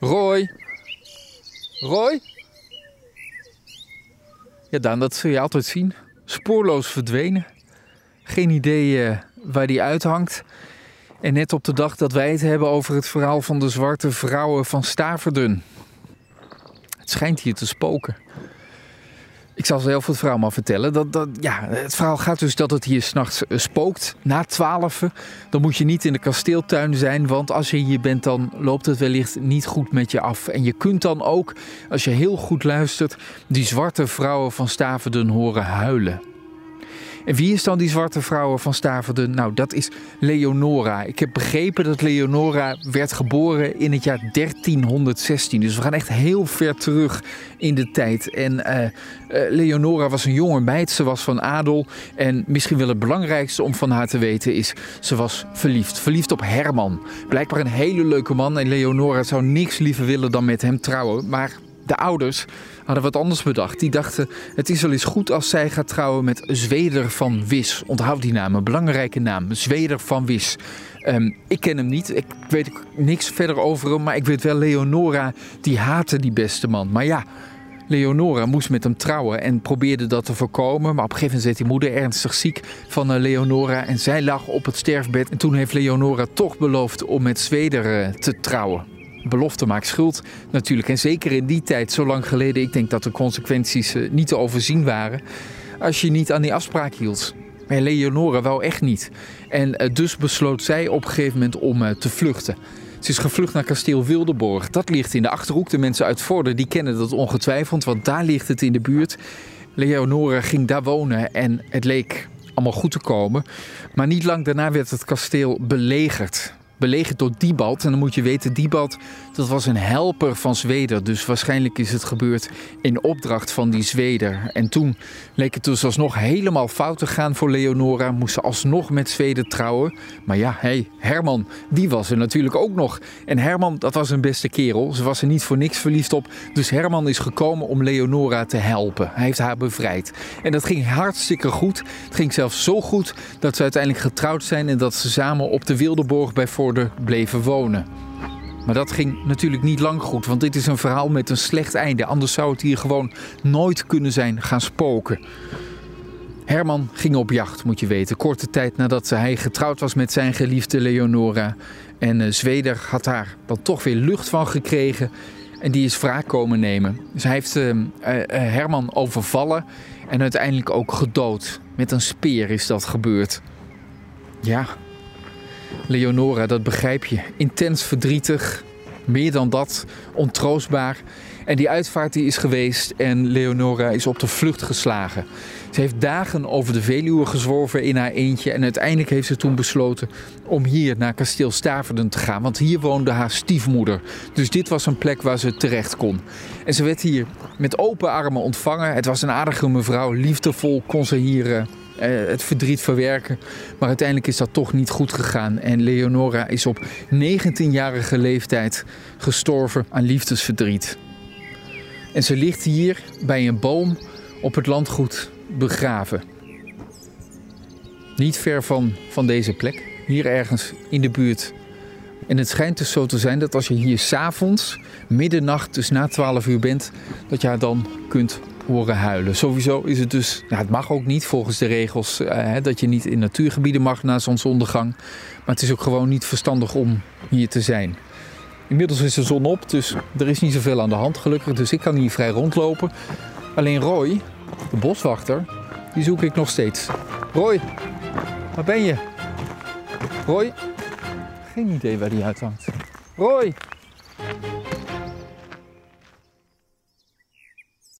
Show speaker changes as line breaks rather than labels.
Roy? Roy? Ja, Daan, dat zul je altijd zien. Spoorloos verdwenen. Geen idee uh, waar die uithangt. En net op de dag dat wij het hebben over het verhaal van de zwarte vrouwen van Staverden. Het schijnt hier te spoken. Ik zal zelf het verhaal maar vertellen. Dat, dat, ja, het verhaal gaat dus dat het hier s'nachts uh, spookt. Na twaalf, dan moet je niet in de kasteeltuin zijn. Want als je hier bent, dan loopt het wellicht niet goed met je af. En je kunt dan ook, als je heel goed luistert, die zwarte vrouwen van Staverden horen huilen. En wie is dan die zwarte vrouwen van Staverden? Nou, dat is Leonora. Ik heb begrepen dat Leonora werd geboren in het jaar 1316. Dus we gaan echt heel ver terug in de tijd. En uh, uh, Leonora was een jonge meid. Ze was van adel. En misschien wel het belangrijkste om van haar te weten is... ze was verliefd. Verliefd op Herman. Blijkbaar een hele leuke man. En Leonora zou niks liever willen dan met hem trouwen. Maar de ouders hadden wat anders bedacht. Die dachten, het is wel eens goed als zij gaat trouwen met Zweder van Wis. Onthoud die naam, een belangrijke naam. Zweder van Wis. Um, ik ken hem niet, ik weet niks verder over hem, maar ik weet wel Leonora, die haatte die beste man. Maar ja, Leonora moest met hem trouwen en probeerde dat te voorkomen. Maar op een gegeven moment werd die moeder ernstig ziek van uh, Leonora en zij lag op het sterfbed. En toen heeft Leonora toch beloofd om met Zweder uh, te trouwen belofte maakt schuld natuurlijk. En zeker in die tijd, zo lang geleden, ik denk dat de consequenties uh, niet te overzien waren. Als je niet aan die afspraak hield. Maar Leonora wou echt niet. En uh, dus besloot zij op een gegeven moment om uh, te vluchten. Ze is gevlucht naar kasteel Wildeborg. Dat ligt in de Achterhoek. De mensen uit Vorden die kennen dat ongetwijfeld, want daar ligt het in de buurt. Leonora ging daar wonen en het leek allemaal goed te komen. Maar niet lang daarna werd het kasteel belegerd belegerd door Diebald. En dan moet je weten, Diebald dat was een helper van Zweder. Dus waarschijnlijk is het gebeurd in opdracht van die Zweder. En toen leek het dus alsnog helemaal fout te gaan voor Leonora. Moest ze alsnog met Zweder trouwen. Maar ja, hey, Herman, die was er natuurlijk ook nog. En Herman, dat was een beste kerel. Ze was er niet voor niks verliefd op. Dus Herman is gekomen om Leonora te helpen. Hij heeft haar bevrijd. En dat ging hartstikke goed. Het ging zelfs zo goed dat ze uiteindelijk getrouwd zijn... en dat ze samen op de Wildeborg bij Bleven wonen. Maar dat ging natuurlijk niet lang goed, want dit is een verhaal met een slecht einde. Anders zou het hier gewoon nooit kunnen zijn gaan spoken. Herman ging op jacht, moet je weten. Korte tijd nadat hij getrouwd was met zijn geliefde Leonora. En uh, Zweder had daar dan toch weer lucht van gekregen. En die is wraak komen nemen. Dus hij heeft uh, uh, Herman overvallen en uiteindelijk ook gedood. Met een speer is dat gebeurd. Ja, Leonora, dat begrijp je. Intens verdrietig, meer dan dat, ontroostbaar. En die uitvaart die is geweest en Leonora is op de vlucht geslagen. Ze heeft dagen over de Veluwe gezworven in haar eentje. En uiteindelijk heeft ze toen besloten om hier naar kasteel Staverden te gaan. Want hier woonde haar stiefmoeder. Dus dit was een plek waar ze terecht kon. En ze werd hier met open armen ontvangen. Het was een aardige mevrouw. Liefdevol kon ze hier uh, het verdriet verwerken. Maar uiteindelijk is dat toch niet goed gegaan. En Leonora is op 19-jarige leeftijd gestorven aan liefdesverdriet. En ze ligt hier bij een boom op het landgoed begraven. Niet ver van, van deze plek, hier ergens in de buurt. En het schijnt dus zo te zijn dat als je hier s'avonds, middernacht, dus na 12 uur bent, dat je haar dan kunt huilen. Sowieso is het dus, nou, het mag ook niet volgens de regels, eh, dat je niet in natuurgebieden mag na zonsondergang. Maar het is ook gewoon niet verstandig om hier te zijn. Inmiddels is de zon op, dus er is niet zoveel aan de hand gelukkig. Dus ik kan hier vrij rondlopen. Alleen Roy, de boswachter, die zoek ik nog steeds. Roy, waar ben je? Roy? Geen idee waar die uithangt. Roy!